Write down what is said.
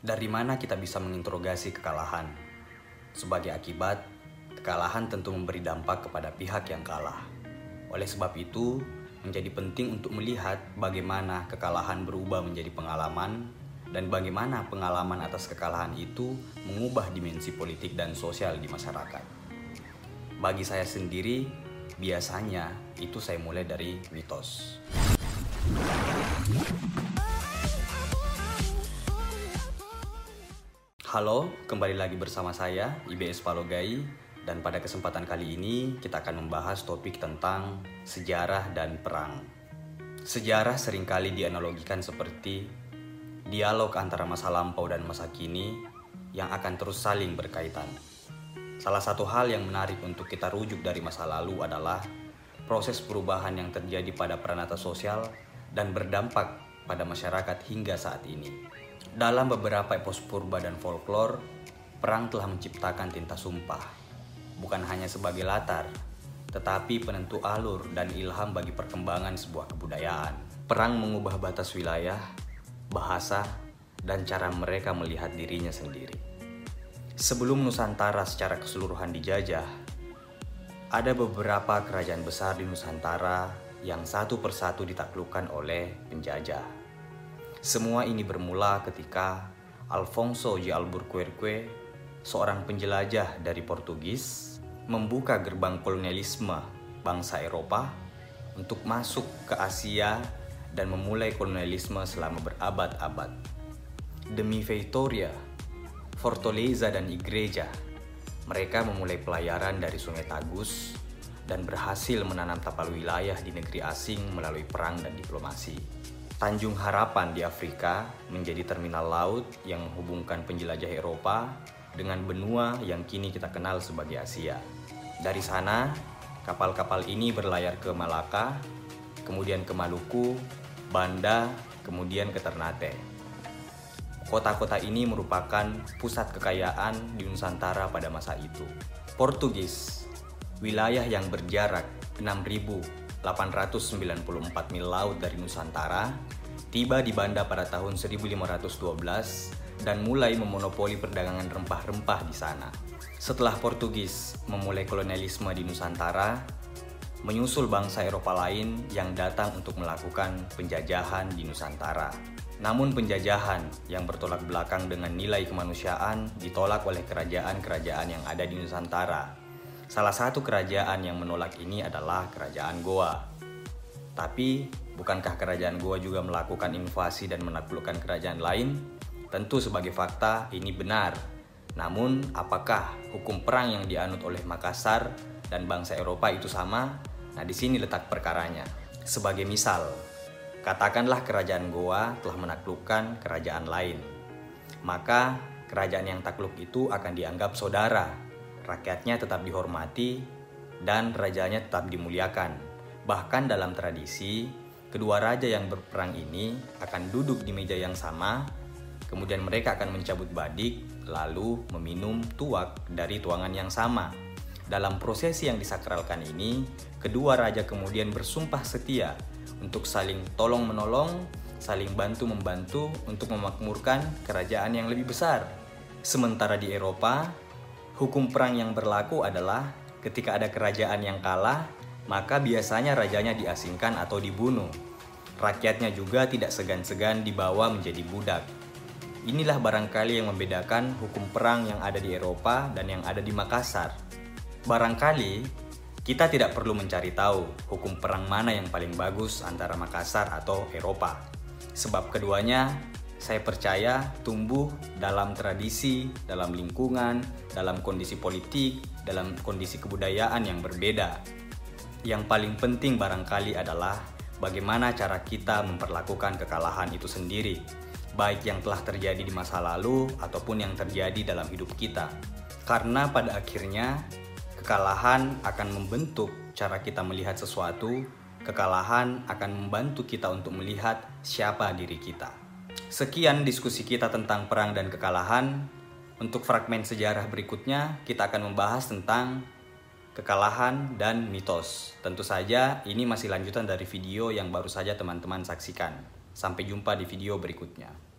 Dari mana kita bisa menginterogasi kekalahan? Sebagai akibat, kekalahan tentu memberi dampak kepada pihak yang kalah. Oleh sebab itu, menjadi penting untuk melihat bagaimana kekalahan berubah menjadi pengalaman dan bagaimana pengalaman atas kekalahan itu mengubah dimensi politik dan sosial di masyarakat. Bagi saya sendiri, biasanya itu saya mulai dari mitos. Halo, kembali lagi bersama saya IBS Palogai dan pada kesempatan kali ini kita akan membahas topik tentang sejarah dan perang. Sejarah sering kali dianalogikan seperti dialog antara masa lampau dan masa kini yang akan terus saling berkaitan. Salah satu hal yang menarik untuk kita rujuk dari masa lalu adalah proses perubahan yang terjadi pada peranata sosial dan berdampak pada masyarakat hingga saat ini. Dalam beberapa epos purba dan folklore, perang telah menciptakan tinta sumpah, bukan hanya sebagai latar, tetapi penentu alur dan ilham bagi perkembangan sebuah kebudayaan. Perang mengubah batas wilayah, bahasa, dan cara mereka melihat dirinya sendiri. Sebelum Nusantara secara keseluruhan dijajah, ada beberapa kerajaan besar di Nusantara yang satu persatu ditaklukkan oleh penjajah. Semua ini bermula ketika Alfonso de Albuquerque, seorang penjelajah dari Portugis, membuka gerbang kolonialisme bangsa Eropa untuk masuk ke Asia dan memulai kolonialisme selama berabad-abad. Demi Victoria, Fortaleza dan Igreja, mereka memulai pelayaran dari Sungai Tagus dan berhasil menanam tapal wilayah di negeri asing melalui perang dan diplomasi. Tanjung Harapan di Afrika menjadi terminal laut yang menghubungkan penjelajah Eropa dengan benua yang kini kita kenal sebagai Asia. Dari sana, kapal-kapal ini berlayar ke Malaka, kemudian ke Maluku, Banda, kemudian ke Ternate. Kota-kota ini merupakan pusat kekayaan di Nusantara pada masa itu. Portugis, wilayah yang berjarak 6.000 894 mil laut dari Nusantara, tiba di Banda pada tahun 1512 dan mulai memonopoli perdagangan rempah-rempah di sana. Setelah Portugis memulai kolonialisme di Nusantara, menyusul bangsa Eropa lain yang datang untuk melakukan penjajahan di Nusantara. Namun penjajahan yang bertolak belakang dengan nilai kemanusiaan ditolak oleh kerajaan-kerajaan yang ada di Nusantara Salah satu kerajaan yang menolak ini adalah Kerajaan Goa. Tapi, bukankah Kerajaan Goa juga melakukan invasi dan menaklukkan kerajaan lain? Tentu sebagai fakta ini benar. Namun, apakah hukum perang yang dianut oleh Makassar dan bangsa Eropa itu sama? Nah, di sini letak perkaranya. Sebagai misal, katakanlah kerajaan Goa telah menaklukkan kerajaan lain. Maka kerajaan yang takluk itu akan dianggap saudara rakyatnya tetap dihormati, dan rajanya tetap dimuliakan. Bahkan dalam tradisi, kedua raja yang berperang ini akan duduk di meja yang sama, kemudian mereka akan mencabut badik, lalu meminum tuak dari tuangan yang sama. Dalam prosesi yang disakralkan ini, kedua raja kemudian bersumpah setia untuk saling tolong-menolong, saling bantu-membantu untuk memakmurkan kerajaan yang lebih besar. Sementara di Eropa, Hukum perang yang berlaku adalah ketika ada kerajaan yang kalah, maka biasanya rajanya diasingkan atau dibunuh. Rakyatnya juga tidak segan-segan dibawa menjadi budak. Inilah barangkali yang membedakan hukum perang yang ada di Eropa dan yang ada di Makassar. Barangkali kita tidak perlu mencari tahu hukum perang mana yang paling bagus antara Makassar atau Eropa, sebab keduanya saya percaya tumbuh dalam tradisi, dalam lingkungan, dalam kondisi politik, dalam kondisi kebudayaan yang berbeda. Yang paling penting barangkali adalah bagaimana cara kita memperlakukan kekalahan itu sendiri, baik yang telah terjadi di masa lalu ataupun yang terjadi dalam hidup kita. Karena pada akhirnya kekalahan akan membentuk cara kita melihat sesuatu, kekalahan akan membantu kita untuk melihat siapa diri kita. Sekian diskusi kita tentang perang dan kekalahan. Untuk fragmen sejarah berikutnya, kita akan membahas tentang kekalahan dan mitos. Tentu saja, ini masih lanjutan dari video yang baru saja teman-teman saksikan. Sampai jumpa di video berikutnya.